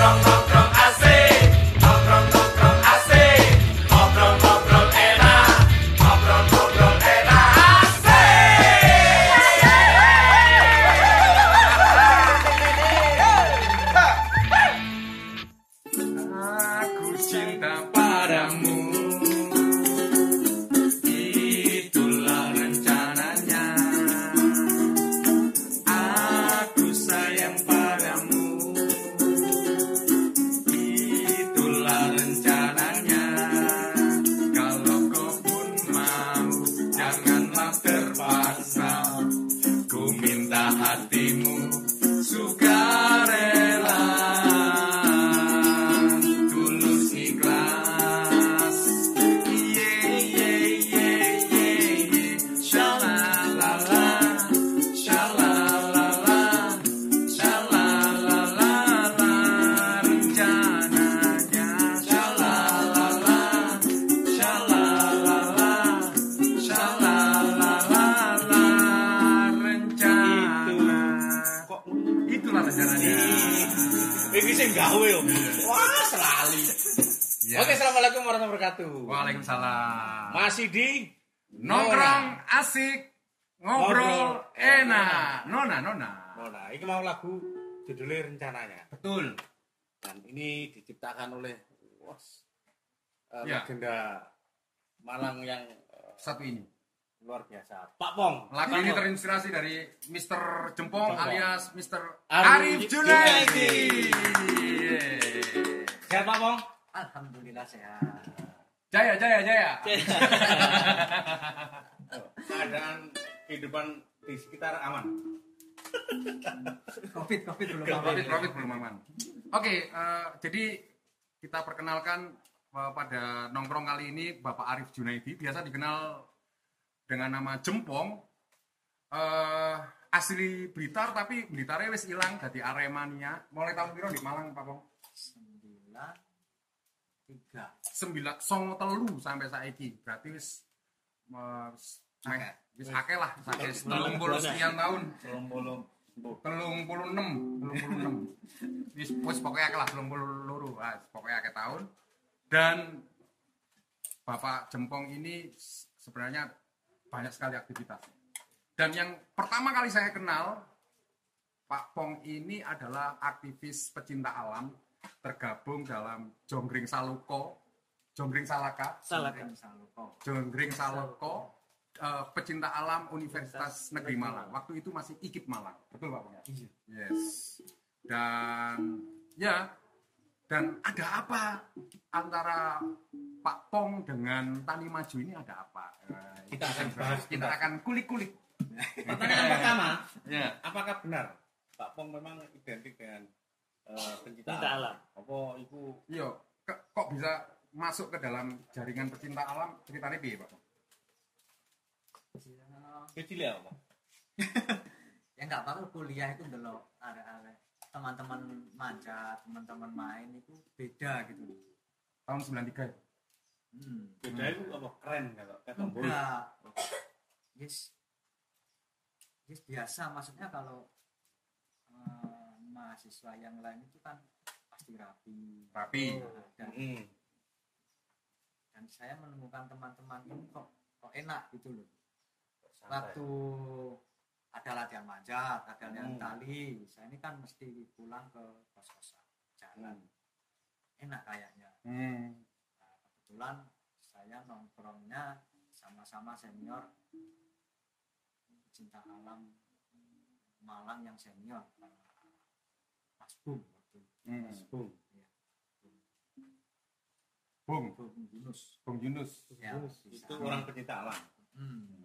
Nongkrong enak. Nona, nona. Nona, ini mau lagu judulnya rencananya. Betul. Dan ini diciptakan oleh was, eh, Ya. legenda Malang yang eh, Satu ini. luar biasa. Pak Pong. Lagu Pak ini Pong. terinspirasi dari Mr. Jempong Jempong. alias Mr. Arif Arif Junaidi. Sehat Pak Pong? Alhamdulillah sehat. Jaya, jaya, jaya. Keadaan kehidupan di sekitar aman. Covid, covid belum Profit, profit belum aman. Oke, eh, jadi kita perkenalkan eh, pada nongkrong kali ini Bapak Arif Junaidi, biasa dikenal dengan nama Jempong. Eh, asli Blitar tapi Blitarnya wis hilang dari Aremania. Mulai tahun piro di Malang, Pak Pong? Sembilan tiga. Sembilan songo telu sampai saiki. Berarti wis meh, wis akeh lah, sampai telung puluh sekian tahun. Belum belum. telung puluh enam. Telung puluh enam. Wis wis pokoknya kelas telung puluh loro. Ah, pokoknya ke tahun. Dan bapak jempong ini sebenarnya banyak sekali aktivitas. Dan yang pertama kali saya kenal Pak Pong ini adalah aktivis pecinta alam tergabung dalam Jonggring Saluko Jonggring Salaka. Salakan Saloko. Jonggring Saloko eh, pecinta alam Universitas Negeri Malang. Waktu itu masih IKIP Malang. Betul Pak ya? Iya. Yes. Dan ya dan ada apa antara Pak Pong dengan Tani Maju ini ada apa? Eh, Kita akan bahas kita akan kulik-kulik. Pertanyaan pertama, Ya. apakah benar Pak Pong memang identik dengan eh, pencinta Cinta alam? alam. Apa itu Iya, kok bisa masuk ke dalam jaringan pecinta alam? Ceritanya piye, Pak Pong? Kecil ya Pak? Ya nggak apa-apa kuliah itu dulu ada ada teman-teman manja, teman-teman main itu beda gitu. Tahun 93 ya? Hmm. Beda itu apa? Keren kalau kata. Enggak. Yes. Yes biasa maksudnya kalau eh, mahasiswa yang lain itu kan pasti rapi. Rapi. Nah, dan Hmm. dan saya menemukan teman-teman ini kok kok enak gitu loh. Santai. waktu ada latihan manjat, ada latihan Hmm. tali, saya ini kan mesti pulang ke kos-kosan jalan. Enak kayaknya. Hmm. Nah, kebetulan saya nongkrongnya sama-sama senior cinta alam Malang yang senior Mas Bung waktu itu. Hmm. Bung. Bung, Bung Yunus. Bung Yunus. Ya, Itu orang pencinta alam. Hmm.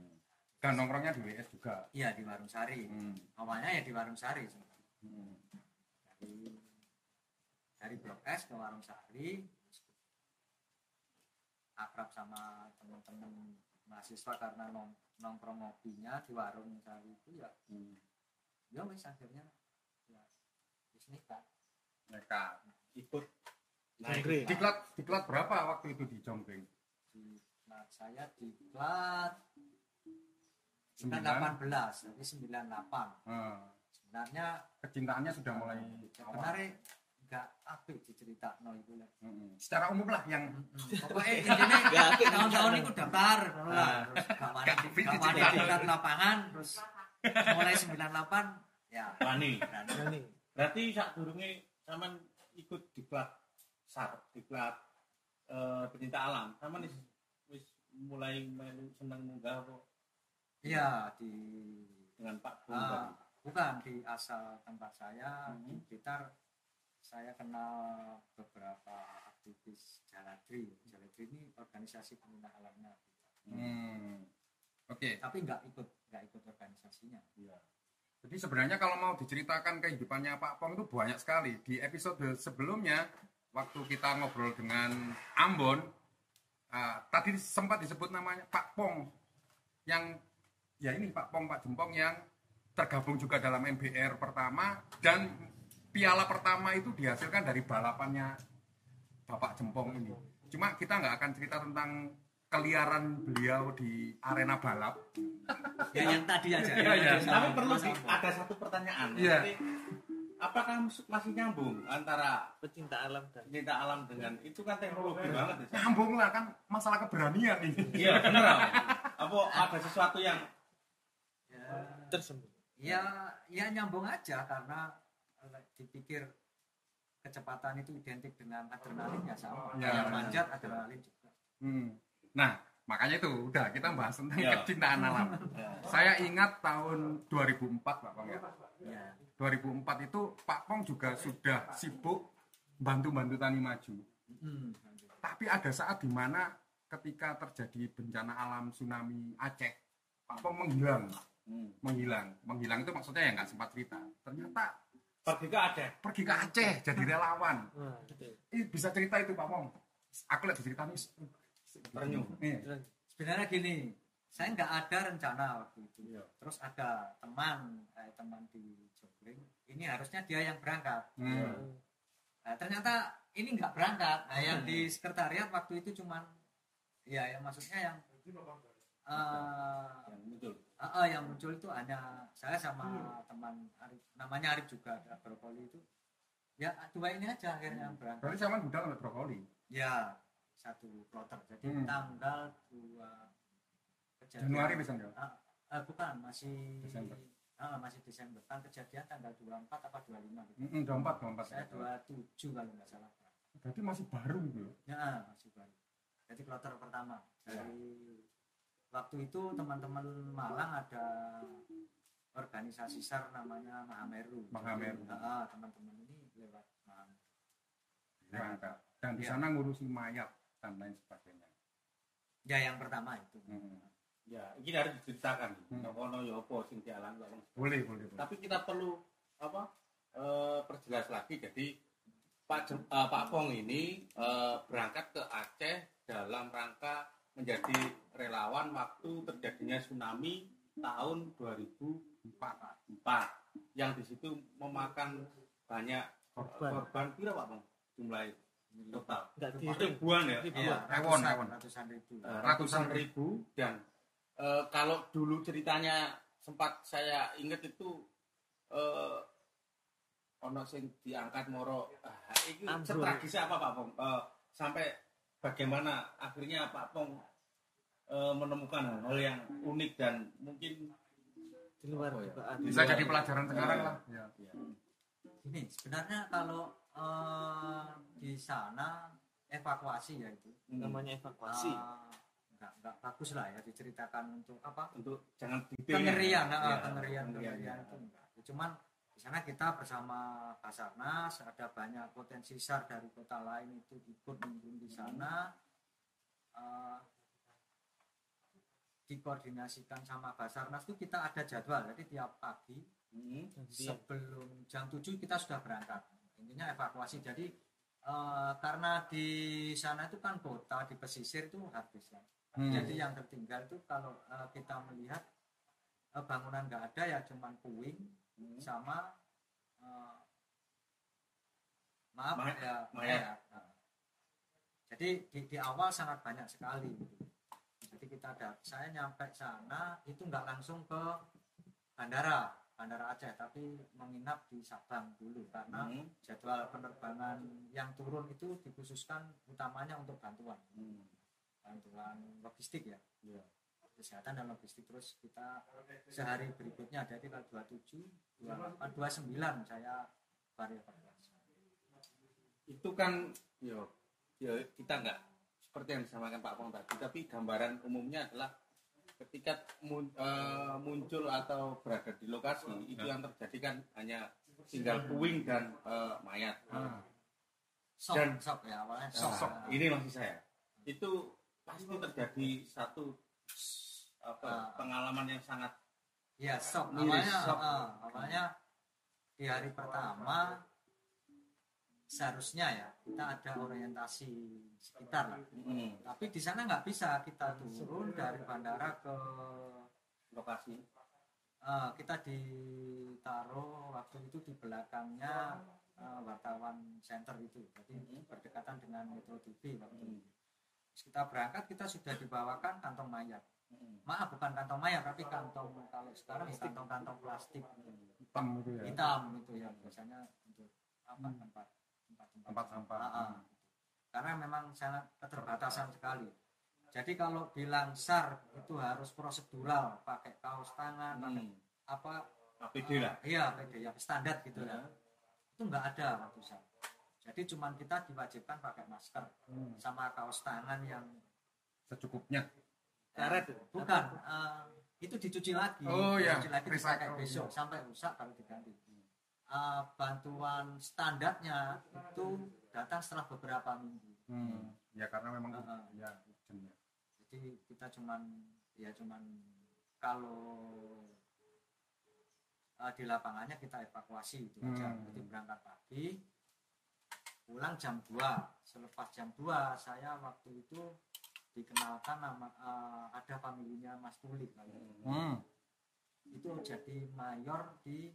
Dan nongkrongnya di WS juga. Iya di Warung Sari. Hmm. Awalnya ya di Warung Sari. Hmm. dari dari blok S ke warung sari akrab sama teman-teman mahasiswa karena nong nongkrong ngopinya di warung sari itu ya Hmm. ya wis akhirnya ya wis nikah Mereka. Ikut Naik. Diklat, diklat berapa waktu itu di Jonggring? di nah, saya diklat Sembilan. 18 jadi 98 Hmm. sebenarnya Kecintaannya sudah mulai sebenarnya enggak apik diceritakno iku lah. Mm-mm. Secara umum lah yang Mm-mm. Pokoknya intinya Ya, tahun-tahun itu daftar ngono lah. Terus gak wani Gak di- gak lapangan terus mulai 98 ya Wani. Ini. Berarti sak durunge sampean ikut di klub SAR, di klub eh, pecinta alam. Wis wis mulai melu seneng munggah kok Iya di dengan Pak Bung ah, tadi. bukan di asal tempat saya di Hmm. Blitar saya kenal beberapa aktivis Jaladri. Jaladri ini organisasi peminta alamnya. Hmm. Oke. Tapi nggak ikut nggak ikut organisasinya. Iya. Jadi sebenarnya kalau mau diceritakan kehidupannya Pak Pong itu banyak sekali. Di episode sebelumnya waktu kita ngobrol dengan Ambon, ah, tadi sempat disebut namanya Pak Pong yang ya ini Pak Pong Pak Jempong yang tergabung juga dalam MBR pertama dan piala pertama itu dihasilkan dari balapannya Bapak Jempong ini. Cuma kita nggak akan cerita tentang keliaran beliau di arena balap. Ya yang tadi aja. Iya, iya. Yang tadi Tapi perlu di, ada satu pertanyaan. Iya. Jadi, apakah masih nyambung antara pecinta alam dan pecinta alam dengan itu kan teknologi banget ya? Nyambung lah kan masalah keberanian ini. Iya bener Am. Apa ada sesuatu yang Tersembunyi. ya ya nyambung aja karena eh, dipikir kecepatan itu identik dengan adrenalin ya sama Ya. kayak manjat adrenalin juga Hmm. Nah, makanya itu udah kita bahas tentang Ya. kecintaan alam. ya, Saya ingat tahun 2004 Pak Pong ya. ya 2004 itu Pak Pong juga sudah sibuk bantu-bantu tani maju. Hmm. Tapi ada saat di mana ketika terjadi bencana alam tsunami Aceh, Pak Pong menghilang, hmm. menghilang, menghilang itu maksudnya ya nggak sempat cerita. Ternyata pergi ke Aceh. pergi ke Aceh jadi relawan. Nah, gitu. Ih, bisa cerita itu Pak Pong. Aku lihat cerita nih. Terenyuh. Iya. sebenarnya gini saya nggak ada rencana waktu itu Iya. terus ada teman eh, teman di Jogling ini harusnya dia yang berangkat Hmm. Nah, ternyata ini nggak berangkat. Nah, yang di sekretariat waktu itu cuman ya yang maksudnya yang eh, Yang muncul. Eh, eh, yang muncul itu hanya saya sama teman Arif, namanya Arif juga ada brokoli itu. Ya dua ini aja akhirnya yang berangkat. Berarti zaman budal nggak brokoli. Ya satu kloter. Jadi Hmm. tanggal dua kejadian- Januari bisa? Ah, eh, bukan masih Desember. Ah, masih Desember kan kejadian tanggal 24 apa 25 gitu. Mm, dua empat, dua empat. Saya 27 kalau nggak salah. Berarti masih baru gitu. ya? Ya, masih baru. Jadi kloter pertama. Dari waktu itu teman-teman Malang ada organisasi SAR namanya Mahameru. Mahameru. Ah, teman-teman ini lewat Mahameru. Berangkat. Dan di Iya. sana ngurusi mayat dan lain sebagainya. Ya yang pertama itu. Hmm. Ya, ini harus diceritakan. Hmm. Nokono ya apa sing dialami kok. Boleh, boleh, boleh. Tapi kita perlu apa? eh, perjelas lagi. Jadi Pak Jem- eh, Pak Pong ini eh, berangkat ke Aceh dalam rangka menjadi relawan waktu terjadinya tsunami tahun 2004 yang di situ memakan banyak Korban. korban. Kira Pak Pong jumlah total. Enggak ribuan ya? Iya, Ewon, ratusan, ewon. ratusan ribu. Eh, Ratusan ratusan ribu dan eh, kalau dulu ceritanya sempat saya ingat itu eh ono sing diangkat moro ah, itu tragis apa Pak Pong Eh, sampai bagaimana akhirnya Pak Pong eh, menemukan hal yang unik dan mungkin di luar Oh, ya. Bisa jadi pelajaran sekarang lah. Ya. ya, Ini sebenarnya kalau eh, di sana evakuasi ya itu. hmm, namanya evakuasi. Ah, nggak nggak bagus lah ya diceritakan untuk apa untuk jangan detail pengerian, nah, Ya, pengerian, pengerian, pengerian ya. itu enggak. Ya, Cuman di sana kita bersama Basarnas ada banyak potensi SAR dari kota lain itu ikut memimpin di sana. Eh, dikoordinasikan sama Basarnas itu kita ada jadwal jadi tiap pagi Hmm, sebelum jam 7 kita sudah berangkat intinya evakuasi jadi eh, karena di sana itu kan kota di pesisir itu habis ya Hmm. jadi yang tertinggal itu kalau eh, kita melihat eh, bangunan nggak ada ya cuman puing hmm. sama eh, maaf Mayat. ya Mayat. mayat. Nah. jadi di, di awal sangat banyak sekali gitu. jadi kita ada saya nyampe sana itu nggak langsung ke bandara Bandara Aceh tapi menginap di Sabang dulu karena Hmm. jadwal penerbangan yang turun itu dikhususkan utamanya untuk bantuan Hmm. bantuan logistik ya Iya. Kesehatan dan logistik. Terus kita sehari berikutnya ada di tanggal 27 28 29 saya baru evakuasi itu kan yo yo kita nggak seperti yang disampaikan Pak Pong tadi tapi gambaran umumnya adalah ketika mun- eh, muncul atau berada di lokasi itu yang terjadi kan hanya tinggal puing dan eh, mayat. Ah. sok Dan- sok ya awalnya sok, sok. ini maksud saya. Itu pasti terjadi satu apa, Ah. pengalaman yang sangat ya sok Miris, awalnya sok. eh, awalnya di hari pertama seharusnya ya kita ada orientasi sekitar lah. hmm, tapi di sana nggak bisa kita turun dari bandara ke lokasi eh, kita ditaruh waktu itu di belakangnya eh, wartawan center itu jadi Mhm. berdekatan dengan Metro TV waktu Hmm. itu Terus kita berangkat kita sudah dibawakan kantong mayat Hmm. maaf bukan kantong mayat tapi kantong kalau sekarang ya kantong-kantong plastik. Hitam itu ya? Hitam itu ya biasanya untuk apa Hmm. tempat tempat tempat. Sampah. Ah, ah. karena memang sangat keterbatasan sekali. Jadi kalau bilang SAR itu harus prosedural. Pakai kaos tangan pakai Hmm. apa APD lah. Eh, iya APD ya standar gitu ya. Ya. itu nggak ada waktu SAR jadi cuman kita diwajibkan pakai masker Hmm. sama kaos tangan yang secukupnya Karet. bukan eh, itu dicuci lagi Oh, iya. dicuci lagi dipakai besok sampai rusak baru diganti Eh, bantuan standarnya itu datang setelah beberapa minggu Hmm. ya karena memang ah. ya jadi kita cuman ya cuman kalau eh, di lapangannya kita evakuasi itu aja Hmm. jadi berangkat pagi pulang jam 2 selepas jam 2 saya waktu itu dikenalkan nama eh, ada familinya Mas Tuli kalau Hmm. itu jadi mayor di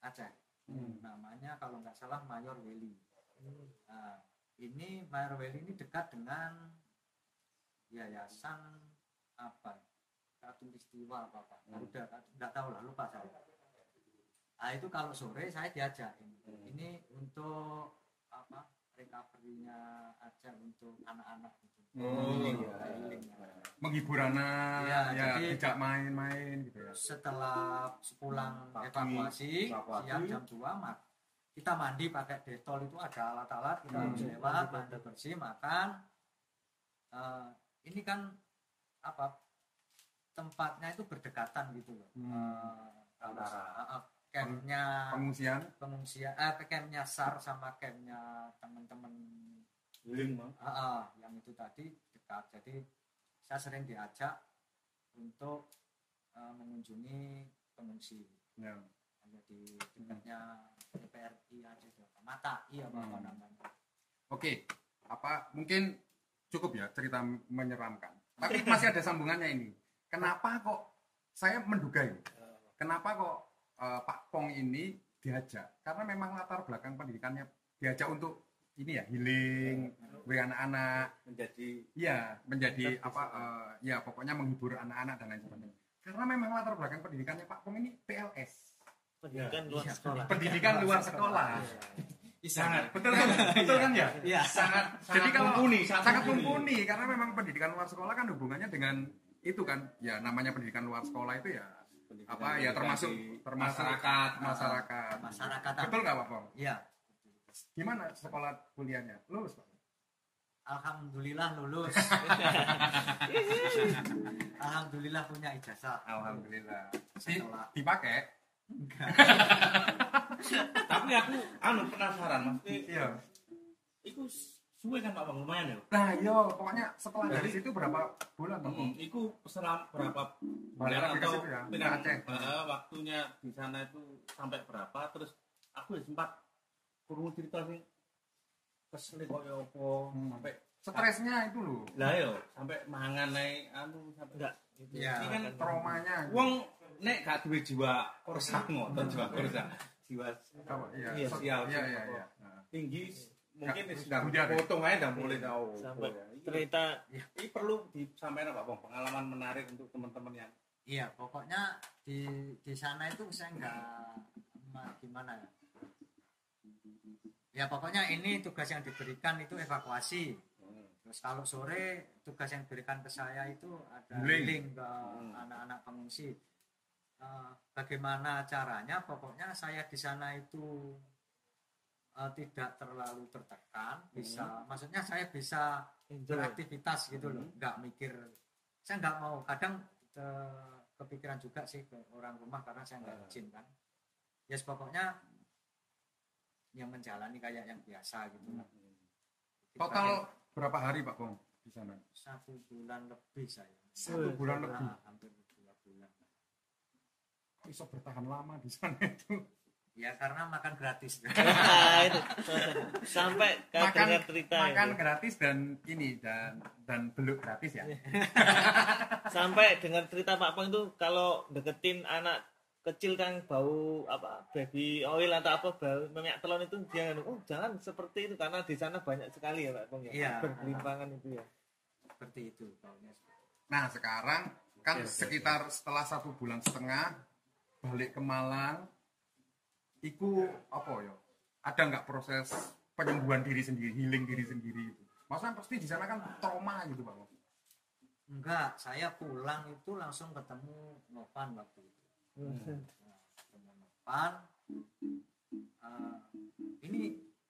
Aceh. Hmm. namanya kalau nggak salah Mayor Weli. Nah, ini Mayor Weli ini dekat dengan yayasan apa? Katulistiwa apa apa? Hmm. udah nggak tahu lah lupa saya. Nah itu kalau sore saya diajakin. Hmm. ini untuk apa recovery-nya Aceh untuk anak-anak gitu Oh, Healing, iya. healing. menghibur anak Iya, ya jadi- tidak main-main gitu ya setelah pulang Pagi, evakuasi, evakuasi. siang jam 2 mak kita mandi pakai detol itu ada alat-alat kita Hmm. harus lewat mandi bersih makan Eh, ini kan apa tempatnya itu berdekatan gitu loh Hmm. Kalau Antara. eh, campnya pengungsian pengungsian eh campnya SAR sama campnya teman-teman healing Bang. Ah, ah, yang itu tadi dekat. Jadi saya sering diajak untuk eh, mengunjungi pengungsi. ya. Ada di dekatnya TPRI aja tuh. Mata, iya apa Hmm. namanya. Oke, apa mungkin cukup ya cerita menyeramkan. Tapi masih ada sambungannya ini. Kenapa kok saya menduga ini? Kenapa kok eh, Pak Pong ini diajak? Karena memang latar belakang pendidikannya diajak untuk ini ya healing, beri anak-anak, menjadi iya menjadi apa? eh, ya pokoknya menghibur anak-anak dan lain sebagainya. Karena memang latar belakang pendidikannya Pak Pong ini PLS, Pendidikan luar Iya. sekolah. pendidikan luar sekolah. Sangat. Betul kan? Betul kan ya? Iya. sangat Sangat jadi kalau mumpuni, sangat, sangat mumpuni karena memang pendidikan luar sekolah kan hubungannya dengan itu kan ya namanya pendidikan luar sekolah itu ya pendidikan apa ya termasuk termasuk masyarakat masyarakat Masyarakat. betul nggak pak Pong Iya. Gimana sekolah kuliahnya? Lulus pak? Alhamdulillah lulus. Alhamdulillah punya ijazah. alhamdulillah. Di- Setelah dipakai? Tapi aku anu penasaran maksudnya iya. Itu suwe kan Pak? Bang lumayan ya? Nah yo pokoknya setelah dari situ berapa bulan pak? Hmm, itu selam berapa bulan atau ya, Aceh. eh, waktunya di sana itu sampai berapa? Terus aku ya sempat kurung cerita sih kesel kok ya opo Hmm. sampai stresnya itu loh lah yo sampai mangan naik anu sampai Enggak. Itu Iya. Ini kan traumanya wong nek gak duwe jiwa korsa ngoten jiwa korsa jiwa apa iya Iya, iya iya iya Nah. tinggi mungkin sudah ya? potong aja dan boleh tahu ya. Cerita ini perlu disampaikan Pak Bang pengalaman menarik untuk teman-teman yang Iya, pokoknya di di sana itu saya nggak ma- gimana ya. Ya pokoknya ini tugas yang diberikan itu evakuasi. Terus kalau sore tugas yang diberikan ke saya itu ada healing ke anak-anak pengungsi. Eh, bagaimana caranya? Pokoknya saya di sana itu eh, tidak terlalu tertekan, bisa. Maksudnya saya bisa beraktivitas gitu loh, nggak mikir. Saya nggak mau. Kadang eh, kepikiran juga sih ke orang rumah karena saya nggak izin kan. Ya yes, pokoknya yang menjalani kayak yang biasa gitu. lah. Total berapa hari Pak Pong di sana? satu bulan lebih saya. Satu bulan lebih. Nah, hampir dua bulan. Bisa bertahan lama di sana itu. Ya karena makan gratis. Itu. Sampai Makan cerita makan itu. gratis dan ini dan dan beluk gratis ya. Sampai dengar cerita Pak Pong itu kalau deketin anak kecil kan bau apa baby oil atau apa bau minyak telon itu jangan oh jangan seperti itu karena di sana banyak sekali ya Pak Pong ya Iya. bergelimpangan itu ya Seperti itu. itu. Nah sekarang kan oke, sekitar setelah satu bulan setengah balik ke Malang, iku apa ya? Ada nggak proses penyembuhan diri sendiri, healing diri sendiri itu? Maksudnya pasti di sana kan trauma gitu bang. Enggak, saya pulang itu langsung ketemu Novan waktu itu. Hmm. Novan. eh, ini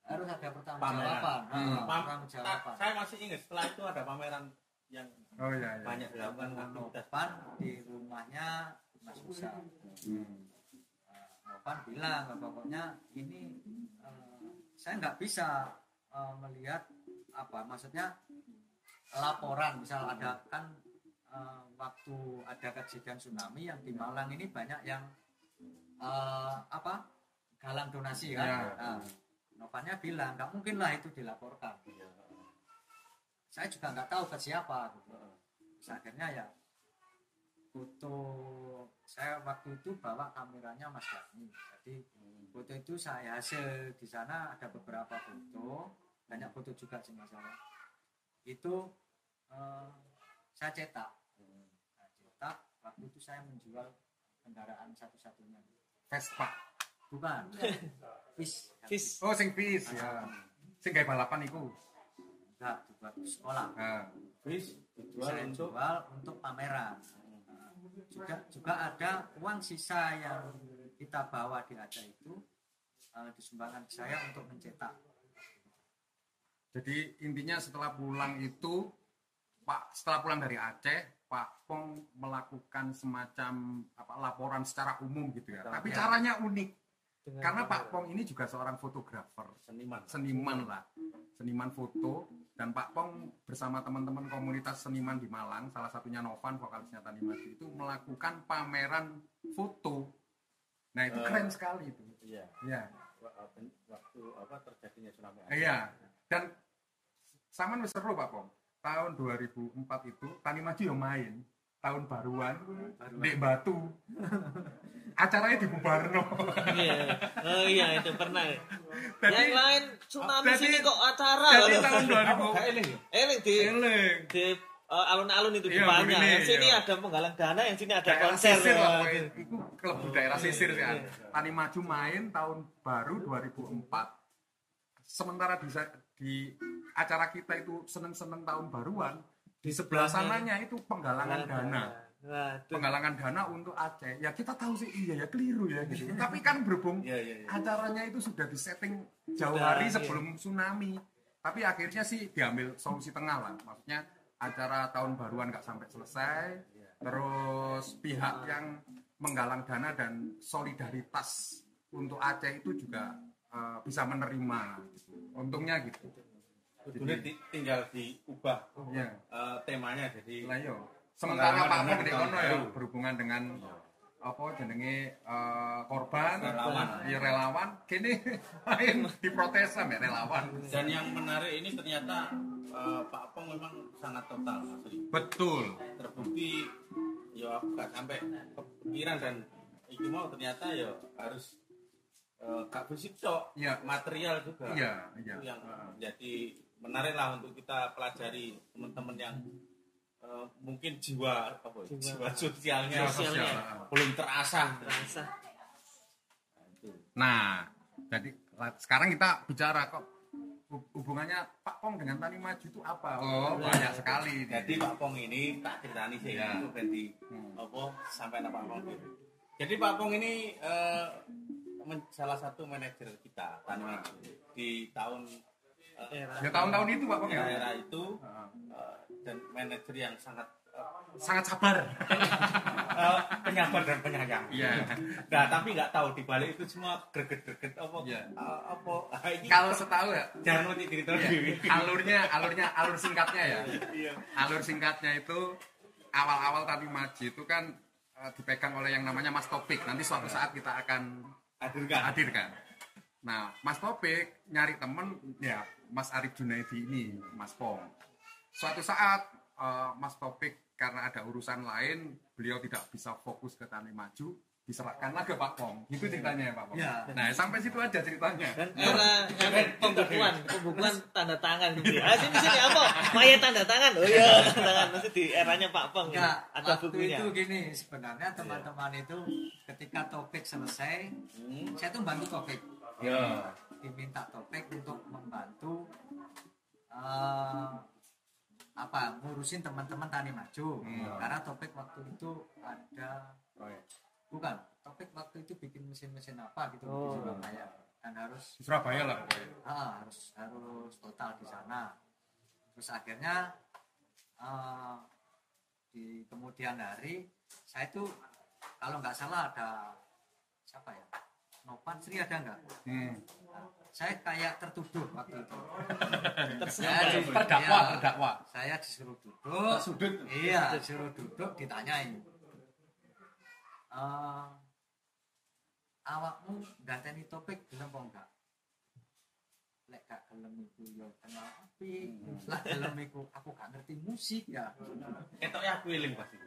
harus ada pertanggungjawaban. Pameran. Pam- pertanggungjawaban. saya masih ingat setelah itu ada pameran yang Oh iya iya. banyak dilakukan aktivitas Novan di rumahnya Mas Musa. Hmm. Eh, Novan bilang pokoknya ini eh, saya nggak bisa eh, melihat apa maksudnya laporan misal ada kan eh, waktu ada kejadian tsunami yang di Malang ini banyak yang eh, apa galang donasi kan? Ya. nah, Novannya bilang nggak mungkin lah itu dilaporkan. Saya juga nggak tahu ke siapa gitu. Terus akhirnya ya foto saya waktu itu bawa kameranya Mas Dani. Jadi foto itu saya hasil. Di sana ada beberapa foto banyak foto juga sih masalah itu eh, saya cetak cetak waktu itu saya menjual kendaraan satu-satunya. Vespa. bukan bis Fis Oh sing bis ya. Sing kayak balapan iku. enggak dibuat sekolah. Bis dijual saya untuk jual untuk pameran. Nah, juga juga ada uang sisa yang kita bawa di Aceh itu eh, disumbangkan ke saya untuk mencetak. Jadi intinya setelah pulang itu Pak setelah pulang dari Aceh Pak Pong melakukan semacam apa laporan secara umum gitu ya. Betul, Tapi ya. caranya unik dengan karena Pak. Pong ini juga seorang fotografer, seniman seniman lah, seniman foto dan Pak Pong bersama teman-teman komunitas seniman di Malang, salah satunya Novan vokalisnya Tani Maju itu melakukan pameran foto. Nah itu Eh. keren sekali itu. iya Ya. Ben- waktu apa terjadinya tsunami Iya. Dan sama seru Pak Pong. Tahun 2004 itu Tani Maju yang main tahun baruan di Batu. Acaranya di Bubarno. iya oh iya itu pernah Jadi- yang lain tsunami Jadi- sini kok acara Jadi loh. tahun 2000 Gak ini ya? Eling di Eling. di eh, alun-alun itu di Iya, banyak. Yang sini iya. ada penggalang dana, yang sini ada Daerah konser. sisir lah. Itu kelebu daerah sisir. Iya. Tani Maju main tahun baru 2004. Sementara di, di acara kita itu seneng-seneng tahun baruan, di sebelah sananya itu penggalangan dana. Nah, Penggalangan dana untuk Aceh. Ya kita tahu sih iya ya keliru ya gitu. Tapi kan berhubung Iya iya iya. acaranya itu sudah disetting jauh hari iya. sebelum tsunami. Tapi akhirnya sih diambil solusi tengah lah. Maksudnya acara tahun baruan nggak sampai selesai. Terus pihak yang menggalang dana dan solidaritas untuk Aceh itu juga eh, bisa menerima. Gitu. Untungnya gitu. Kudune di- tinggal diubah Ya. eh, temanya jadi Lah yo. Sementara Pengalaman Pak di tahun kono ya baru. berhubungan dengan apa jenenge eh, korban Relawan. ya relawan kini main diprotes sama relawan dan yang menarik ini ternyata eh, Pak Pong memang sangat total asli. betul terbukti ya gak sampai kepikiran dan itu mau ternyata ya harus eh, gak fisik tok Iya. material juga iya iya itu yang jadi menarik lah untuk kita pelajari teman-teman yang eh, mungkin jiwa apa ya, Jiwa. jiwa sosialnya Jiwa sosialnya. sosial. belum terasah Rasa. Nah. Nah, jadi sekarang kita bicara kok hu- hubungannya Pak Pong dengan Tani Maju itu apa? Oh, banyak sekali. Jadi Pak Pong ini tak ceritani sih Ya. itu ganti Hmm. apa sampai Pak Pong. Jadi Pak Pong ini eh, salah satu manajer kita Tani Maju di tahun Era. Ya tahun-tahun itu Pak Pong ya. era itu eh, dan manajer yang sangat eh, Sangat sabar. eh, penyabar dan penyayang. Iya. Nah, tapi nggak tahu di balik itu semua greget-greget apa Iya. eh, apa ah, Kalau setahu ya, jangan mau cerita Iya. dewi. alurnya alurnya alur singkatnya ya Iya. alur singkatnya itu awal-awal tadi maju itu kan dipegang oleh yang namanya Mas Topik nanti suatu saat kita akan Hadirkan. hadirkan. Nah Mas Topik nyari temen ya Mas Arif Junaidi ini Mas Pong. Suatu saat eh, Mas Topik karena ada urusan lain beliau tidak bisa fokus ke Tani Maju diserahkanlah ke Pak Pong itu ceritanya ya Pak Pong Ya. nah sampai situ aja ceritanya Dan era era pembukuan, pembukuan tanda tangan gitu. Ah sini sini apa? Maya tanda tangan. Oh iya, tanda tangan masih di eranya Pak Pong. Enggak, Ada waktu bukunya. itu gini sebenarnya teman-teman itu ketika topik selesai, Hmm. saya tuh bantu topik. Ya. Diminta topik untuk membantu eh, apa ngurusin teman-teman tani maju. Hmm. Karena topik waktu itu ada bukan topik waktu itu bikin mesin-mesin apa gitu Oh. di Surabaya. Dan harus di Surabaya lah pokoknya. Ah, harus harus total di sana. Terus akhirnya eh, di kemudian hari saya itu kalau nggak salah ada siapa ya? Nopan Sri ada nggak? Hmm. Nah, saya kayak tertuduh waktu itu. Saya terdakwa iya, terdakwa. Saya disuruh duduk. Sudut. iya disuruh duduk ditanyain Eh, awakmu ganteni topik gelem apa enggak? Lek gak gelem iku yo kenal api. Lek gelem iku aku gak ngerti musik ya. Ketoknya aku eling pasti.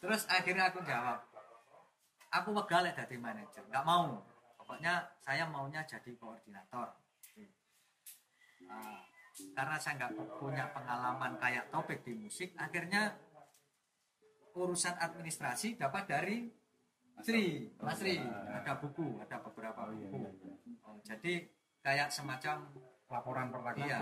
terus akhirnya aku jawab aku wegah lek dadi manajer nggak mau. Pokoknya saya maunya jadi koordinator. Nah, karena saya nggak punya pengalaman kayak topik di musik akhirnya urusan administrasi dapat dari Sri Mas Sri ada buku ada beberapa buku. Oh, jadi kayak semacam laporan perlakuan iya.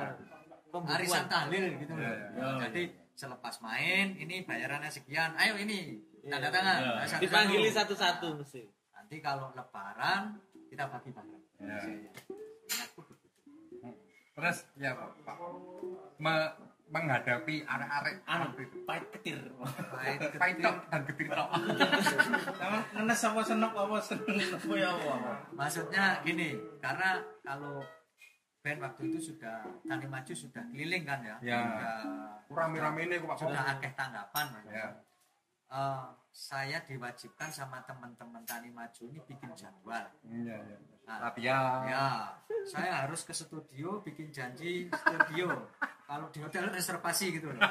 Arisan tahlil gitu loh. Iya, iya. jadi selepas main ini bayarannya sekian. Ayo ini Iya, tanda tangan. iya. Nah, satu-satu. Dipanggili satu-satu mesti. nanti kalau lebaran kita bagi bareng. Iya. Ingatku begitu. terus ya Pak. Me- menghadapi arek-arek Anu, itu. pahit ketir. Pahit, pahit ketir. tok dan getir tok. Sama ngenes apa senep apa seneng apa ya apa. maksudnya gini karena kalau band waktu itu sudah Tani Maju sudah keliling kan ya, Ya. sudah rame-rame ini kok Pak sudah akeh tanggapan ya. Eh, saya diwajibkan sama teman-teman Tani Maju ini bikin jadwal. Iya iya Nah, latihan ya. Saya harus ke studio bikin janji studio. Kalau di hotel reservasi gitu loh.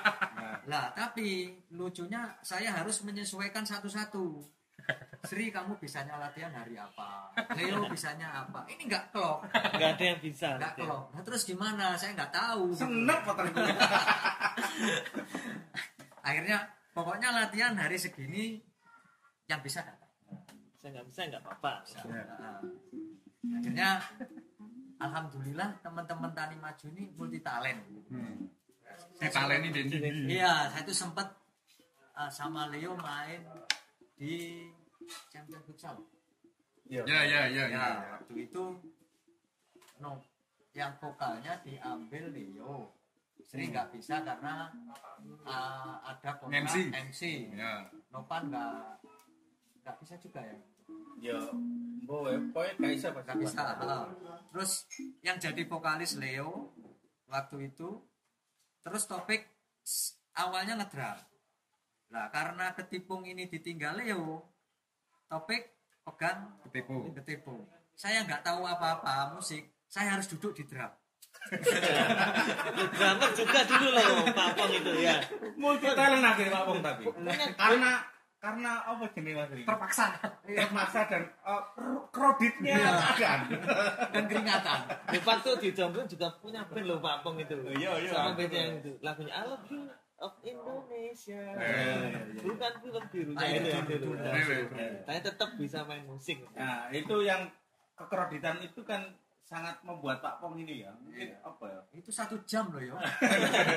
Lah tapi lucunya saya harus menyesuaikan satu-satu. Sri kamu bisanya latihan hari apa? Leo bisanya apa? Ini nggak klop. Enggak ada yang bisa. nggak klop. Nah, terus gimana? Saya nggak tahu Senep apa terus? akhirnya pokoknya latihan hari segini yang bisa datang Saya enggak bisa enggak apa-apa. Akhirnya alhamdulillah teman-teman tani maju ini multi talent hmm. ditaleni Dendi iya saya itu sempat uh, sama Leo main di champion futsal ya ya ya ya ya waktu itu no yang vokalnya diambil Leo. Sri nggak bisa karena uh, ada kontrak MC. MC. ya. Nopan nggak nggak bisa juga ya Ya, ya, pokoknya gak bisa nggak bisa terus yang jadi vokalis Leo waktu itu terus topik awalnya ngedram. Nah karena ketipung ini ditinggal Leo topik pegang ketipu ketipung. Saya nggak tahu apa-apa musik saya harus duduk di drum. Drummer juga dulu loh Pak Pong itu ya. Multi talent akhirnya Pak Pong tapi. Karena karena apa jenis Mas Ri? terpaksa Terpaksa dan eh, kr- kreditnya Iya. keadaan. dan keringatan Depan tuh di Jomblo juga punya band loh Pak Pong itu. Iya, iya. Sama band yang itu lagunya I love you. of Indonesia. iya, iya. Bukan film birunya Ah, itu. Iya, iya. Tapi tetap bisa main musik. Nah, itu yang kekreditan itu kan sangat membuat Pak Pong ini ya. Mungkin apa ya? itu satu jam loh yo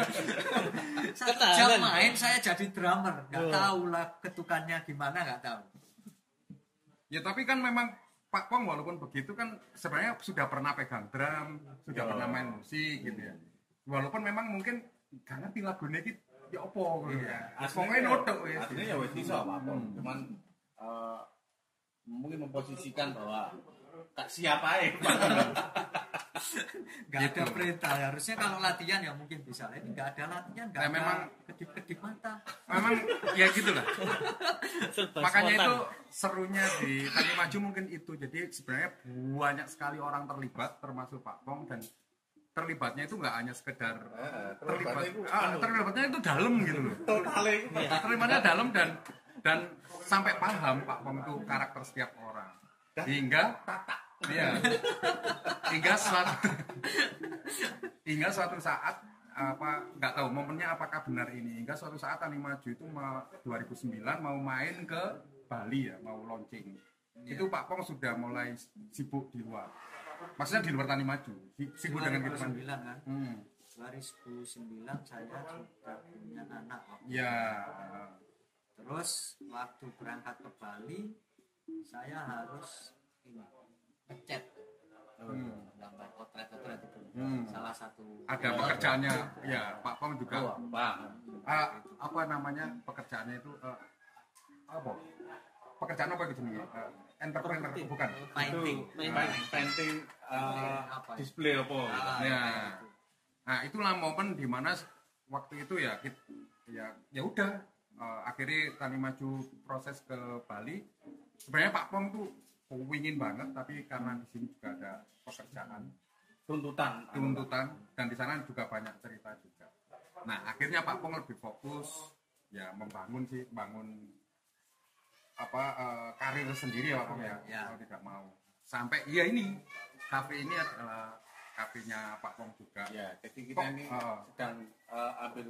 satu Ketahanan. jam main saya jadi drummer nggak Oh. tahu lah ketukannya gimana nggak tahu Ya tapi kan memang Pak Pong walaupun begitu kan sebenarnya sudah pernah pegang drum, sudah Ya. pernah main musik gitu ya. Walaupun memang mungkin gak ngerti lagunya itu ya opo gitu ya. Pokoknya notok ya. Aslinya ya wis iso Pak Pong. Cuman eh, mungkin memposisikan bahwa kak siapa ya nggak Gitu. ada perintah harusnya kalau latihan ya mungkin bisa ini nggak ada latihan nggak Ya, ada memang- kedip-kedip mata Memang ya gitulah. Makanya itu serunya di Tani Maju mungkin itu. Jadi sebenarnya banyak sekali orang terlibat termasuk Pak Pong dan terlibatnya itu nggak hanya sekedar terlibat terlibatnya itu ah, terlibatnya itu dalam gitu loh. terlibatnya dalam dan dan sampai paham Pak Pong itu karakter setiap orang hingga iya. Hingga suatu hingga suatu saat apa nggak tahu momennya apakah benar ini. Hingga suatu saat Tani Maju itu mau 2009 mau main ke Bali ya mau launching. Itu Pak Pong sudah mulai sibuk di luar. Maksudnya di luar Tani Maju si- sibuk dengan kehidupan 2009 kan? Hmm. 2009 saya sudah punya anak waktu ya Terus waktu berangkat ke Bali, saya harus ini ngecat Hmm. gambar potret-potret itu. Hmm. Salah satu ada pekerjaannya ya Pak Pong juga Oh, Bang. Ah, apa namanya pekerjaannya itu eh, apa pekerjaan apa gitu nih Eh, entrepreneur Properti. bukan painting. Itu painting, painting eh, Apa ya? display apa? Ah, Ya. itu. nah itulah momen di mana waktu itu ya kit- ya ya udah eh, akhirnya Tani Maju proses ke Bali sebenarnya Pak Pong tuh ingin banget tapi karena di sini juga ada pekerjaan Tuntutan. tuntutan dan di sana juga banyak cerita juga. Nah akhirnya Pak Pong lebih fokus ya membangun sih bangun apa eh, karir sendiri ya Pak Pong ya, Ya. kalau tidak mau sampai iya ini kafe ini adalah kafenya Pak Pong juga. Ya, jadi kita Kok, ini eh, sedang eh, ambil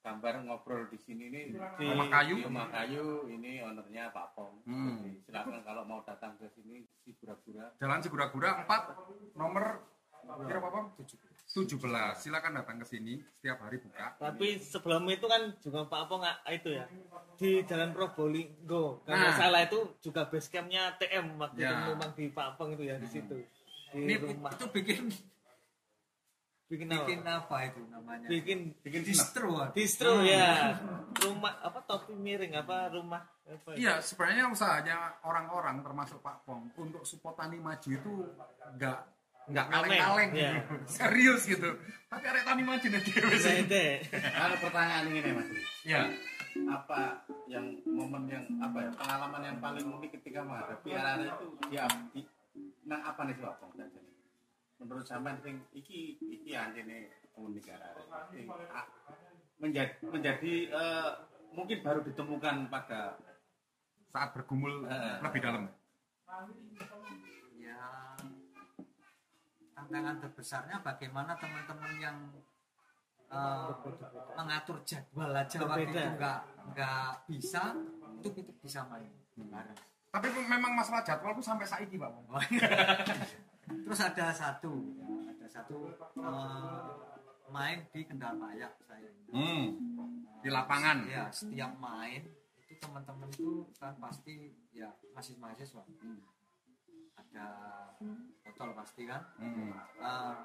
gambar ngobrol di sini nih di Rumah kayu. di rumah kayu ini ownernya Pak Pong. Hmm. Jadi silakan kalau mau datang ke sini si gura-gura Jalan Sigura-gura 4 nomor kira Pak Pong 17. Silakan datang ke sini setiap hari buka. Tapi sebelum itu kan juga Pak nggak itu ya di Jalan Probolinggo. Kalau Nah. salah itu juga base campnya TM waktu Ya. itu memang di Pak Apong itu ya di situ. Di Ini rumah Itu bikin bikin apa? bikin apa itu namanya? Bikin bikin distro. distro ya. Rumah apa topi miring apa rumah apa ya? Iya, sebenarnya usahanya orang-orang termasuk Pak Pong untuk support Tani Maju itu nggak nggak kaleng-kaleng Iya. gitu. serius gitu. Tapi arek Tani Maju nih Nah, sih. Ada pertanyaan ini Mas. Iya. Apa yang momen yang apa ya pengalaman yang paling unik ketika menghadapi arah itu dia di, nah apa nih Pak Pong? Menurut sampean sing iki iki anjene unik arah menjadi menjadi eh, mungkin baru ditemukan pada Saat bergumul Eh. lebih dalam. Ya tantangan terbesarnya bagaimana teman-teman yang eh, mengatur jadwal aja waktu itu nggak nggak bisa itu itu bisa main bareng. Tapi memang masalah jadwal tuh sampai saiki, Pak. Terus ada satu, ya, ada satu eh, main di Kendal-Payak saya. ini. Hmm. Di lapangan. Ya, setiap main itu teman-teman itu kan pasti ya masih mahasiswa. Ada botol pasti kan. Hmm. Eh,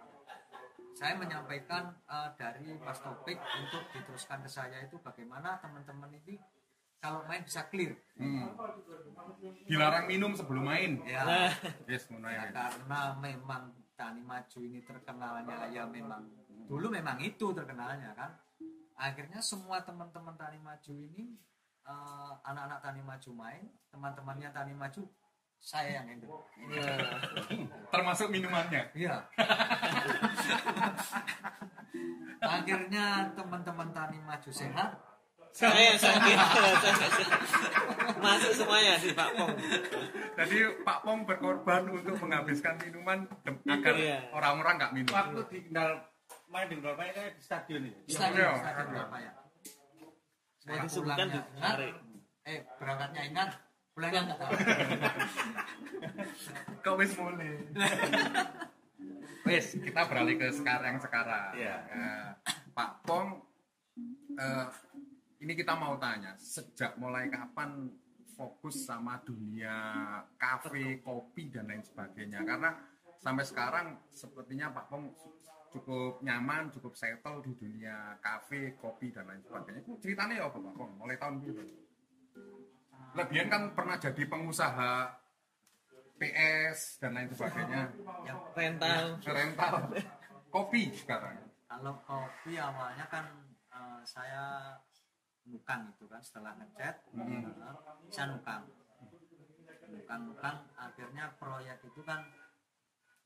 saya menyampaikan eh, dari Mas Topik untuk diteruskan ke saya itu bagaimana teman-teman ini kalau main bisa clear. Hmm. Dilarang minum sebelum main. Ya. Yes, Ya, ya. karena memang Tani Maju ini terkenalnya ya memang dulu memang itu terkenalnya kan akhirnya semua teman-teman Tani Maju ini eh, anak-anak Tani Maju main teman-temannya Tani Maju saya yang handle ya. Termasuk minumannya. iya akhirnya teman-teman Tani Maju sehat saya sakit masuk semuanya di Pak Pong Jadi Pak Pong berkorban untuk menghabiskan minuman dem- agar Iya. orang-orang nggak minum. waktu di Kendal main di Kendal kayak di stadion itu. stadion Iya. stadion apa ya saya disebutkan ditarik. ingat eh berangkatnya ingat pulangnya nggak tahu Kok wis mulai. wis, kita beralih ke sekarang sekarang. Iya. Eh, Pak Pong eh, ini kita mau tanya, sejak mulai kapan fokus sama dunia kafe, kopi dan lain sebagainya? Karena sampai sekarang sepertinya Pak Pong cukup nyaman, cukup settle di dunia kafe, kopi dan lain sebagainya. Itu ceritanya ya apa Pak Pong? Mulai tahun itu. Lebihan kan pernah jadi pengusaha PS dan lain sebagainya yang rental rental kopi sekarang kalau kopi awalnya kan eh, saya nukang itu kan setelah ngecat Hmm. eh, saya nukang nukang nukang akhirnya proyek itu kan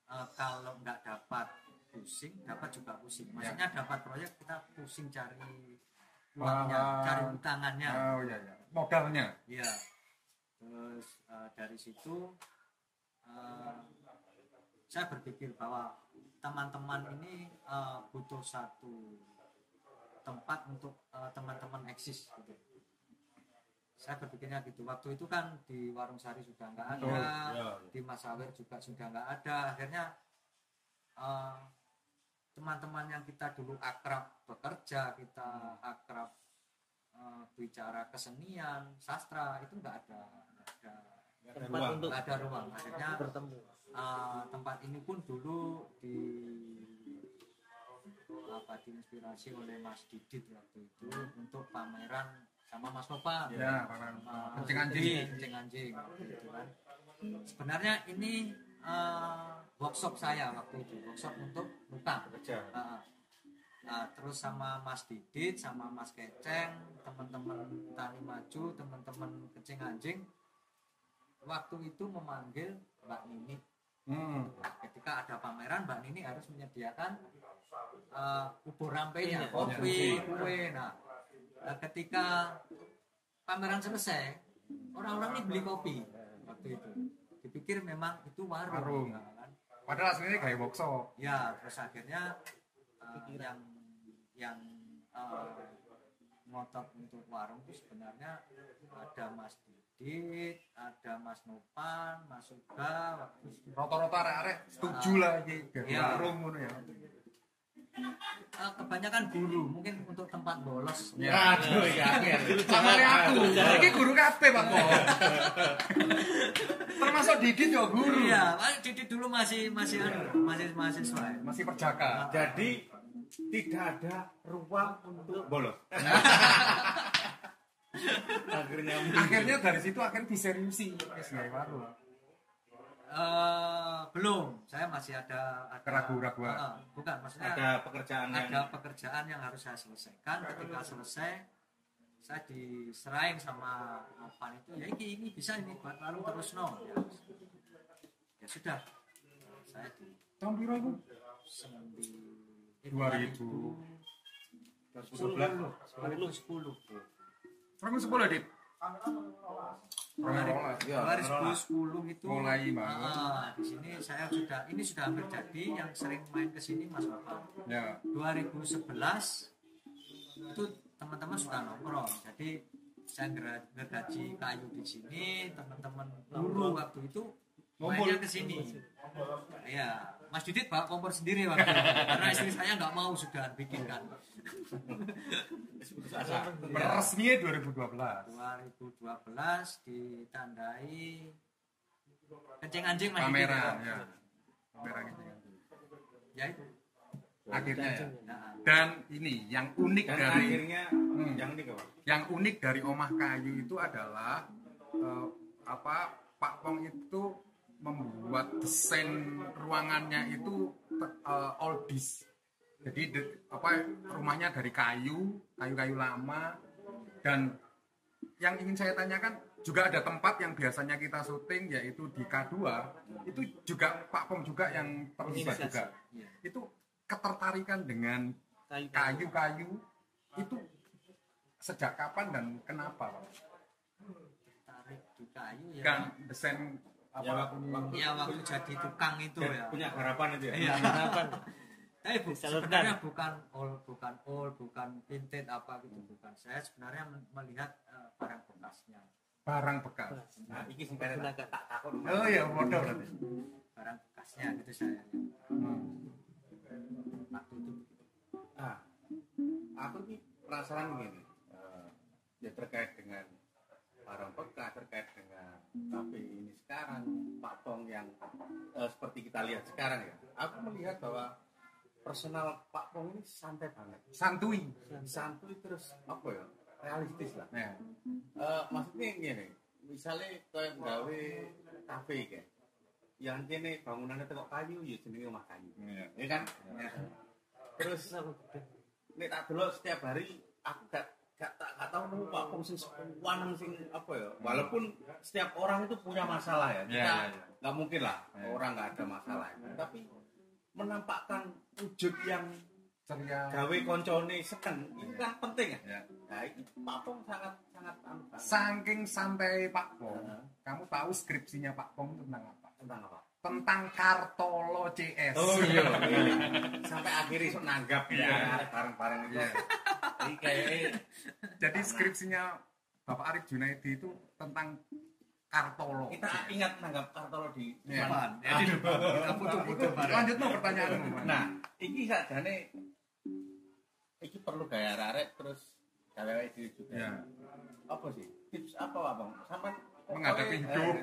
eh, kalau nggak dapat pusing dapat juga pusing maksudnya dapat proyek kita pusing cari uangnya Wah. cari utangannya oh iya iya modalnya Iya. Terus eh, dari situ eh, saya berpikir bahwa teman-teman ini butuh satu tempat untuk eh, teman-teman eksis gitu. Saya berpikirnya gitu. Waktu itu kan di Warung Sari sudah nggak ada, Betul, ya. di Mas Awir juga sudah nggak ada. Akhirnya eh, teman-teman yang kita dulu akrab bekerja, kita akrab eh, bicara kesenian, sastra itu nggak ada, ada, tempat ruang. untuk ada ruang. Akhirnya bertemu eh, tempat ini pun dulu di apa diinspirasi oleh Mas Didit waktu itu untuk pameran sama Mas Nova ya pameran kencing anjing kencing anjing waktu itu kan. Sebenarnya ini eh, workshop saya waktu itu, workshop untuk muka. Kerja. Heeh. Nah, terus sama Mas Didit, sama Mas Keceng, teman-teman Tani Maju, teman-teman kencing anjing, waktu itu memanggil Mbak Nini. hmm. Ketika ada pameran, Mbak Nini harus menyediakan eh, bubur rampenya, Iya, kopi, kue. Nah, eh, ketika pameran selesai, orang-orang ini beli kopi waktu itu. Dipikir memang itu warung. Warung. Nah, kan. padahal aslinya kayak workshop Ya, terus akhirnya uh, yang yang uh, ngotot untuk warung itu sebenarnya ada Mas Didit, ada Mas Nopan, Mas itu. rata-rata arek-arek setuju lah ini jadi Iya. warung ngono ya Uh, kebanyakan guru, mungkin untuk tempat bolos. ya. Aduh, ya. sama aku ini guru kabeh Pak. Pong termasuk Didit yo guru. Iya, Didit dulu masih masih anu, masih mahasiswa. ya. masih perjaka. Jadi tidak ada ruang untuk bolos. Akhirnya akhirnya dari situ akhirnya diseriusi. Wis gawe Eh, belum, saya masih ada, ada Keraguan-keraguan. Uh, uh, bukan, maksudnya ada pekerjaan yang ada pekerjaan yang harus saya selesaikan. Ketika selesai saya diserahin sama Novan itu ya ini, ini bisa ini buat warung terus no. Ya, ya sudah. Saya di tahun biru itu. Sembi 2000. 2012 2010 Tahun sepuluh Dit ya 2010 itu Mulai banget. ah, di sini saya sudah ini sudah hampir jadi yang sering main ke sini Mas Novan ya. 2011 itu teman-teman sudah nongkrong. Jadi saya ger- gergaji kayu di sini teman-teman guru. waktu itu mainnya ke sini. Ya Mas Didit bawa kompor sendiri waktu itu karena istri saya nggak mau sudah bikin kan. Resmi 2012 2012 ditandai kencing anjing Mas Didit pameran ya. pameran gitu kan. ya itu. Akhirnya ya. Nah, dan ini yang unik dan dari akhirnya Hmm. yang ini kawan yang unik dari omah kayu itu adalah eh, apa Pak Pong itu membuat desain ruangannya itu eh, oldies jadi de- apa rumahnya dari kayu kayu-kayu lama. Dan yang ingin saya tanyakan juga ada tempat yang biasanya kita syuting yaitu di K2 itu juga Pak Pong juga yang terlibat juga. Iya. itu ketertarikan dengan kayu kayu-kayu. Itu sejak kapan dan kenapa Pak? tarik di kayu ya. Kan desain Ya, apa waktu- ya waktu jadi tukang itu ya punya harapan itu ya Iya. harapan Tapi Eh, bu, sebenarnya bukan all, bukan all, bukan vintage apa gitu, bukan. Saya sebenarnya melihat eh, barang bekasnya, barang bekas Nah, iki sing kare tak tak takon. oh iya bodoh berarti barang bekasnya gitu saya. Hmm. Waktu itu Nah, aku ini penasaran gini. Eh, ya terkait dengan barang bekas, terkait dengan kafe ini sekarang, Pak Pong yang eh, seperti kita lihat sekarang ya. Aku melihat bahwa personal Pak Pong ini santai banget. santuy Santuy terus apa ya? Realistis lah. ya Eh, maksudnya gini, misalnya kayak gawe kafe kayak yang kene bangunannya tengok kayu ya jenenge omah kayu. Iya. Ya kan? Terus nek tak delok setiap hari aku gak gak tak gak tahu nemu sing sekuan sing apa ya. Walaupun setiap orang itu punya masalah ya. Kita Iya, iya, iya. nggak mungkin lah Iya. orang nggak ada masalah. Tapi menampakkan wujud yang ceria gawe koncone seken itu kan penting ya. ya. Nah, ini Pak Pong sangat sangat anu saking sampai Pak Pong Heeh. kamu tahu skripsinya Pak Pong tentang apa tentang apa? tentang Kartolo CS Oh iya, sampai akhirnya iso nanggap Iya. ya bareng-bareng itu. Iya. Ini jadi skripsinya Bapak Arif Junaidi itu tentang Kartolo kita ingat nanggap kartolo di Iya. depan, ya di depan. Kita butuh-butuh barang. lanjut no pertanyaanmu. Nah, iki sakjane iki perlu gaya arek terus gawe diri juga. ya Apa sih? Tips apa Bang? Sampai menghadapi hidup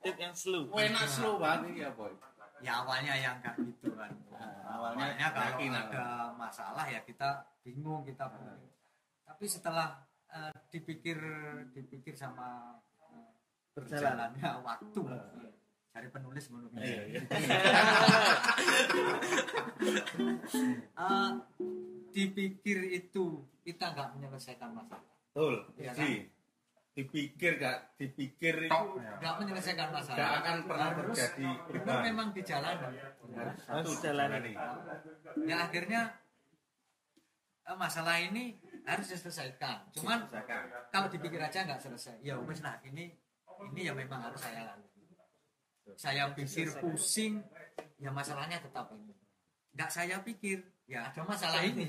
tip yang slow Enak slow banget iki ya, Boy. Ya awalnya yang kayak gitu kan. Nah, awalnya awalnya kalau keyakinan. ada masalah ya kita bingung kita bingung. Tapi setelah eh, dipikir dipikir sama eh, berjalannya waktu cari penulis menulis. Iya, iya. Eh, dipikir itu kita nggak menyelesaikan masalah, Betul. Iya kan? Dipikir gak dipikir itu ya. nggak menyelesaikan masalah. gak akan pernah Harus terjadi perubahan. memang di jalanan. Harus satu jalani. jalani. Ya akhirnya eh, masalah ini harus diselesaikan. Cuman Selesaikan. kalau dipikir aja nggak selesai ya wes lah ini ini ya memang harus saya lalui saya pikir pusing ya masalahnya tetap ini nggak saya pikir ya ada masalah ini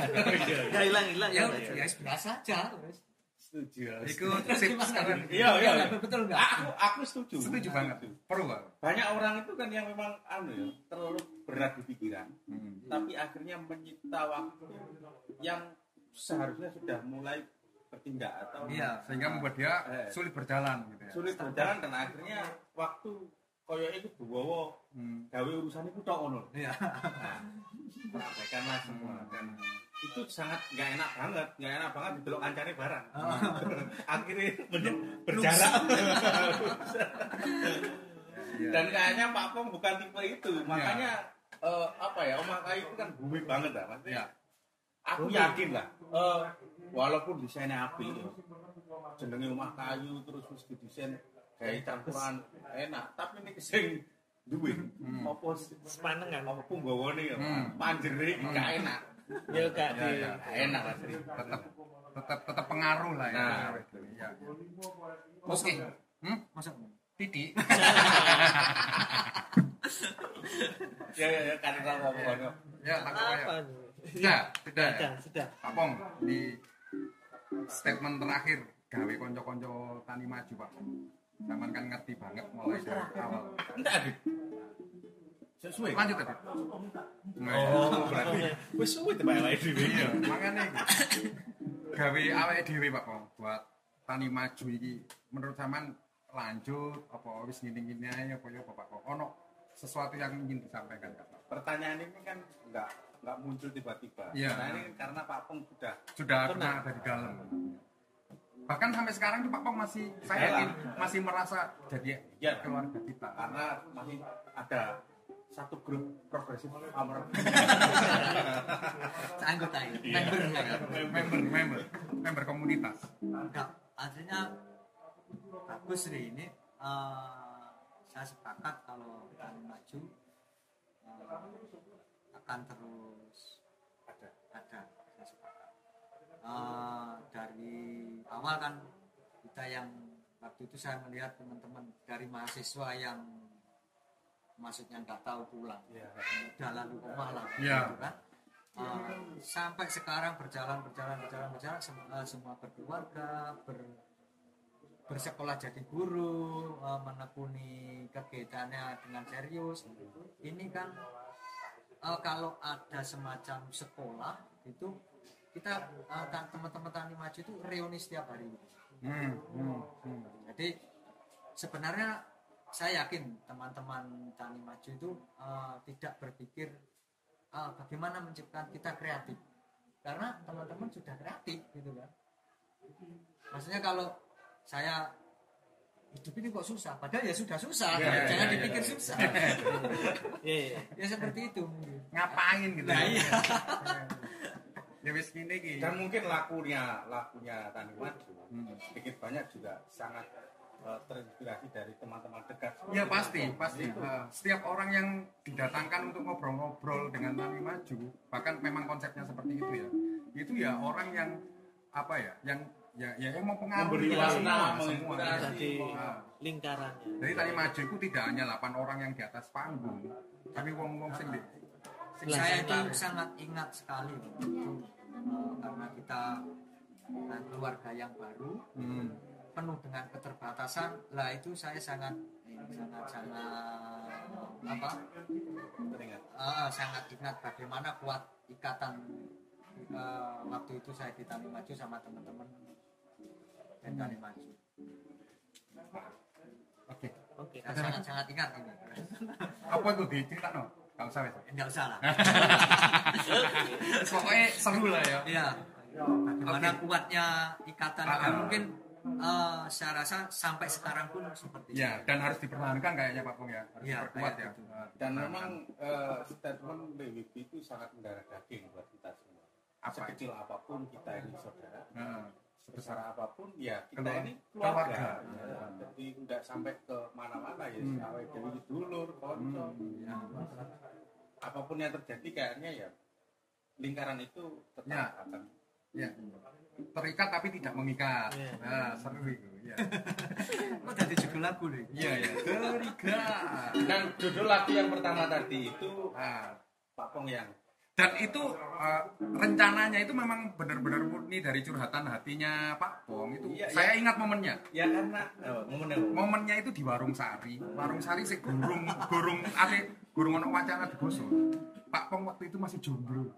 ya hilang hilang ya ya ya biasa aja wes. Setuju. itu sip sekali Iya, iya. Betul, nggak Aku aku setuju. setuju banget perlu Pak. Banyak orang itu kan yang memang anu ya, terlalu berat di pikiran, Hmm. tapi akhirnya menyita waktu yang seharusnya sudah mulai bertindak atau iya sehingga membuat dia Eh. sulit berjalan gitu ya sulit berjalan dan akhirnya waktu koyo itu bawa Hmm. gawe urusan itu tok ngono. iya Perhatikanlah semua dan itu sangat nggak enak banget, nggak enak banget didelok kancane barang. Akhirnya berjarak. Iya. Dan kayaknya Pak Pong bukan tipe itu, makanya eh, apa ya, Omah Kayu itu kan bumi banget lah, maksudnya. Iya. Aku yakin lah, eh, walaupun desainnya api, jenenge Omah Kayu terus wis didesain kayak campuran enak, tapi ini sing duwe apa sepanengan apa punggawane ya, Hmm. panjere gak enak. ya gak Ya, di ya. Enak lah Sri. tetap tetap tetap pengaruh lah ya Nah. ya. oke hmm? masuk titik Ya ya ya kan kalau ngomong. ya tak apa ya nih? sudah sudah ya. sudah sudah Pak Pong di statement terakhir gawe konco-konco tani maju Pak Zaman kan ngerti banget mulai dari awal Entar Adit. Sesuai. lanjut tadi Oh, berarti wis suwe tebak awake dhewe. iya makanya iki. gawe awake dhewe Pak buat tani maju iki menurut zaman lanjut apa wis ngene-ngene ae apa ya Pak Pong ono sesuatu yang ingin disampaikan? Pertanyaan ini kan enggak enggak muncul tiba-tiba. Iya. Nah, ini karena Pak Pong sudah sudah pernah dari dalam bahkan sampai sekarang tuh Pak Pong masih saya Dalam. yakin masih merasa jadi Iya. keluarga kita karena masih ada satu grup progresif Amr. anggota ini Iya. member ya. member member member komunitas enggak artinya bagus sih ini eh, saya sepakat kalau kami maju eh, akan terus ada ada Eh, dari awal kan kita yang waktu itu saya melihat teman-teman dari mahasiswa yang maksudnya nggak tahu pulang Iya. udah lalu omah lah Iya. gitu kan Eh, sampai sekarang berjalan berjalan berjalan berjalan sem- eh, semua berkeluarga ber bersekolah jadi guru eh, menekuni kegiatannya dengan serius ini kan eh, kalau ada semacam sekolah itu kita kan teman-teman tani maju itu reuni setiap hari Hmm, hmm, hmm. jadi sebenarnya saya yakin teman-teman tani maju itu eh, tidak berpikir eh, bagaimana menciptakan kita kreatif karena teman-teman sudah kreatif gitu kan maksudnya kalau saya hidup ini kok susah padahal ya sudah susah Ya, ya, jangan ya, dipikir ya. susah Iya, iya. ya seperti itu Ngapain gitu? Nah, iya. ya wis gini ki. Dan mungkin lakunya lakunya Tani Maju Hmm. sedikit banyak juga sangat eh, terinspirasi dari teman-teman dekat. Ya pasti, pasti. Eh, setiap orang yang didatangkan untuk ngobrol-ngobrol dengan Tani Maju, bahkan memang konsepnya seperti itu ya. Itu ya orang yang apa ya, yang ya, ya yang mempengaruhi Memberi kita warna, semua, semua. Jadi Nah, lingkarannya. Jadi Tani Maju itu tidak hanya 8 orang yang di atas panggung, tapi wong-wong sing di sing saya itu sangat ingat sekali waktu karena kita eh, keluarga yang baru Hmm. penuh dengan keterbatasan lah itu saya sangat sangat sangat apa Teringat. eh, sangat ingat bagaimana kuat ikatan eh, waktu itu saya di Tani Maju sama teman-teman dan Tani Maju Oke. Oke. saya sangat sangat ingat ini Apa itu diceritakan? Gak usah wes. enggak usah lah Pokoknya seru lah ya. Iya. Bagaimana kuatnya ikatan Ah, dan ah. mungkin eh, saya rasa sampai sekarang pun seperti Ya, dan harus dipertahankan kayaknya Pak Pung ya. Harus Iya, diperkuat ya. gitu. Eh, Dan dipertahankan. memang eh, statement BWB itu sangat mendarah daging buat kita semua. Apa? Sekecil apa pun kita ini saudara, Heeh. Sebesar apa pun ya kita Keluar- ini keluarga. keluarga. Ya, jadi nggak sampai ke mana-mana ya, Hmm. awet dari dulur, konco. Hmm. ya. Apa pun yang terjadi kayaknya ya lingkaran itu tetap Ya. akan Ya. Terikat tapi tidak mengikat. Iya. Nah, seru itu. Ya. Kok jadi judul lagu nih? Iya, ya. Terikat. Dan judul lagu yang pertama tadi itu Nah, Pak Pong yang dan itu eh, rencananya itu memang benar-benar murni dari curhatan hatinya Pak Pong itu. Iya, saya ingat momennya. ya karena oh, momen yang Momennya itu di Warung Sari. Warung Sari sih gurung gurung ate gurung ono wacana digoso. Pak Pong waktu itu masih jomblo.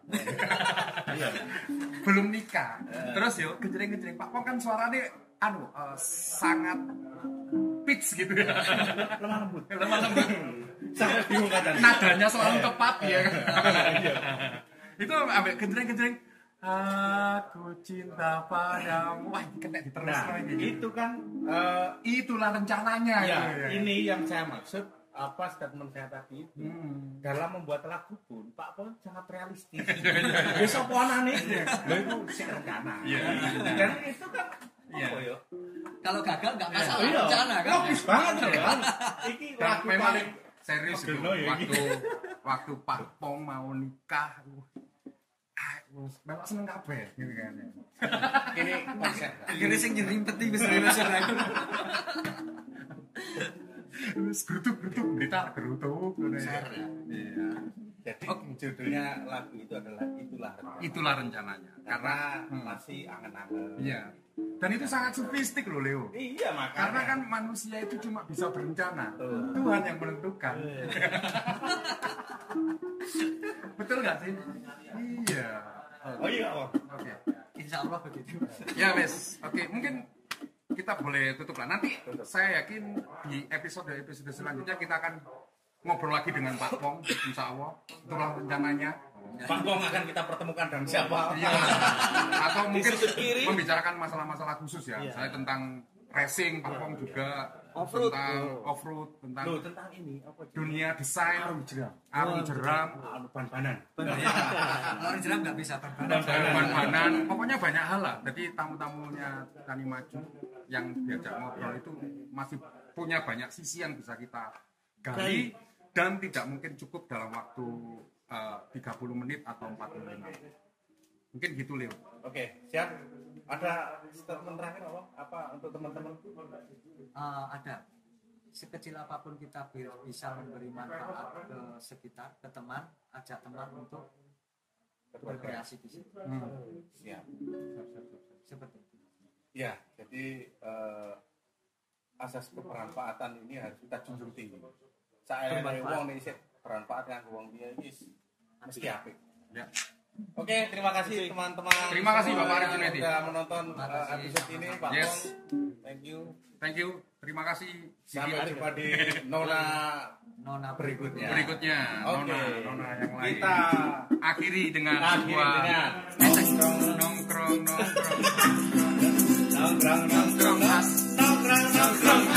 Iya. belum nikah. Terus yo gejreng-gejreng Pak Pong kan suaranya anu eh, sangat pitch gitu ya. lemah lembut. Lemah lembut. Sangat bingung kadang. Nadanya selalu tepat ya itu ambil gejreng-gejreng Aku cinta padamu. Wah, ini kena diterus Nah, lagi. itu kan eh, Itulah rencananya. ya, gitu ya. ini yang saya maksud apa statement saya tadi itu. Hmm. Dalam membuat lagu pun Pak Pong sangat realistis. Besok ponan nih, lo itu sih rencana. Iya. Dan itu kan Iya. ya? Kalau gagal nggak masalah, Iya. rencana kan? Logis banget ya. Iki lagu paling serius itu ya, waktu waktu Pak Pong mau nikah memang seneng kabeh gitu kan ini konsep. Akhirnya sing nyerimpet iki wis nasional. Terus gerutuk-gerutuk berita gerutuk ya. Ya. Iya. Jadi judulnya lagu itu adalah itulah rencana. Itulah rencananya. Karena Hmm. masih angen-angen. Iya. Dan itu sangat sofistik loh Leo. Iya makanya. Karena kan manusia itu cuma bisa berencana. Betul. Tuhan yang menentukan. Betul nggak sih? Iya. Oh iya. Oh. Oke. Insya Allah begitu. Ya wes, oke mungkin kita boleh tutup lah. Nanti saya yakin di episode episode selanjutnya kita akan ngobrol lagi dengan Pak Pong, Insya Allah. Itulah rencananya. Pak Pong akan kita pertemukan dengan siapa? Iya. Atau mungkin membicarakan masalah-masalah khusus ya. Iya. Saya tentang racing, Pak Pong juga Off-road. tentang Oh. off-road, tentang Loh tentang ini apa? dunia desain, Arum jeram. arum jeram, Anu ban-banan. Kalau jeram nggak bisa ban ban-banan, pokoknya banyak hal lah. Jadi tamu-tamunya Tani Maju yang diajak ngobrol itu masih punya banyak sisi yang bisa kita gali dan tidak mungkin cukup dalam waktu eh, 30 menit atau 45 mungkin gitu Leo Oke, siap. Ada statement terakhir apa? Apa untuk teman-teman? Eh, ada. sekecil apa pun kita bi- bisa memberi manfaat ke sekitar ke teman ajak teman untuk berkreasi di situ Siap. seperti itu Ya, jadi eh, asas kebermanfaatan ini harus kita junjung tinggi. Saya dari wong nih sih bermanfaat yang wong dia ini mesti apik. Ya. Oke, terima kasih teman-teman. Terima kasih, Bapak Arif Junaidi. Sudah menonton kasih, episode ini, Pak Yes. Thank you. Thank you. Terima kasih. Sampai Didi. jumpa di Nona nona berikutnya. berikutnya. Nona, nona yang lain. Kita akhiri dengan sebuah dengan nongkrong nongkrong nongkrong nongkrong nongkrong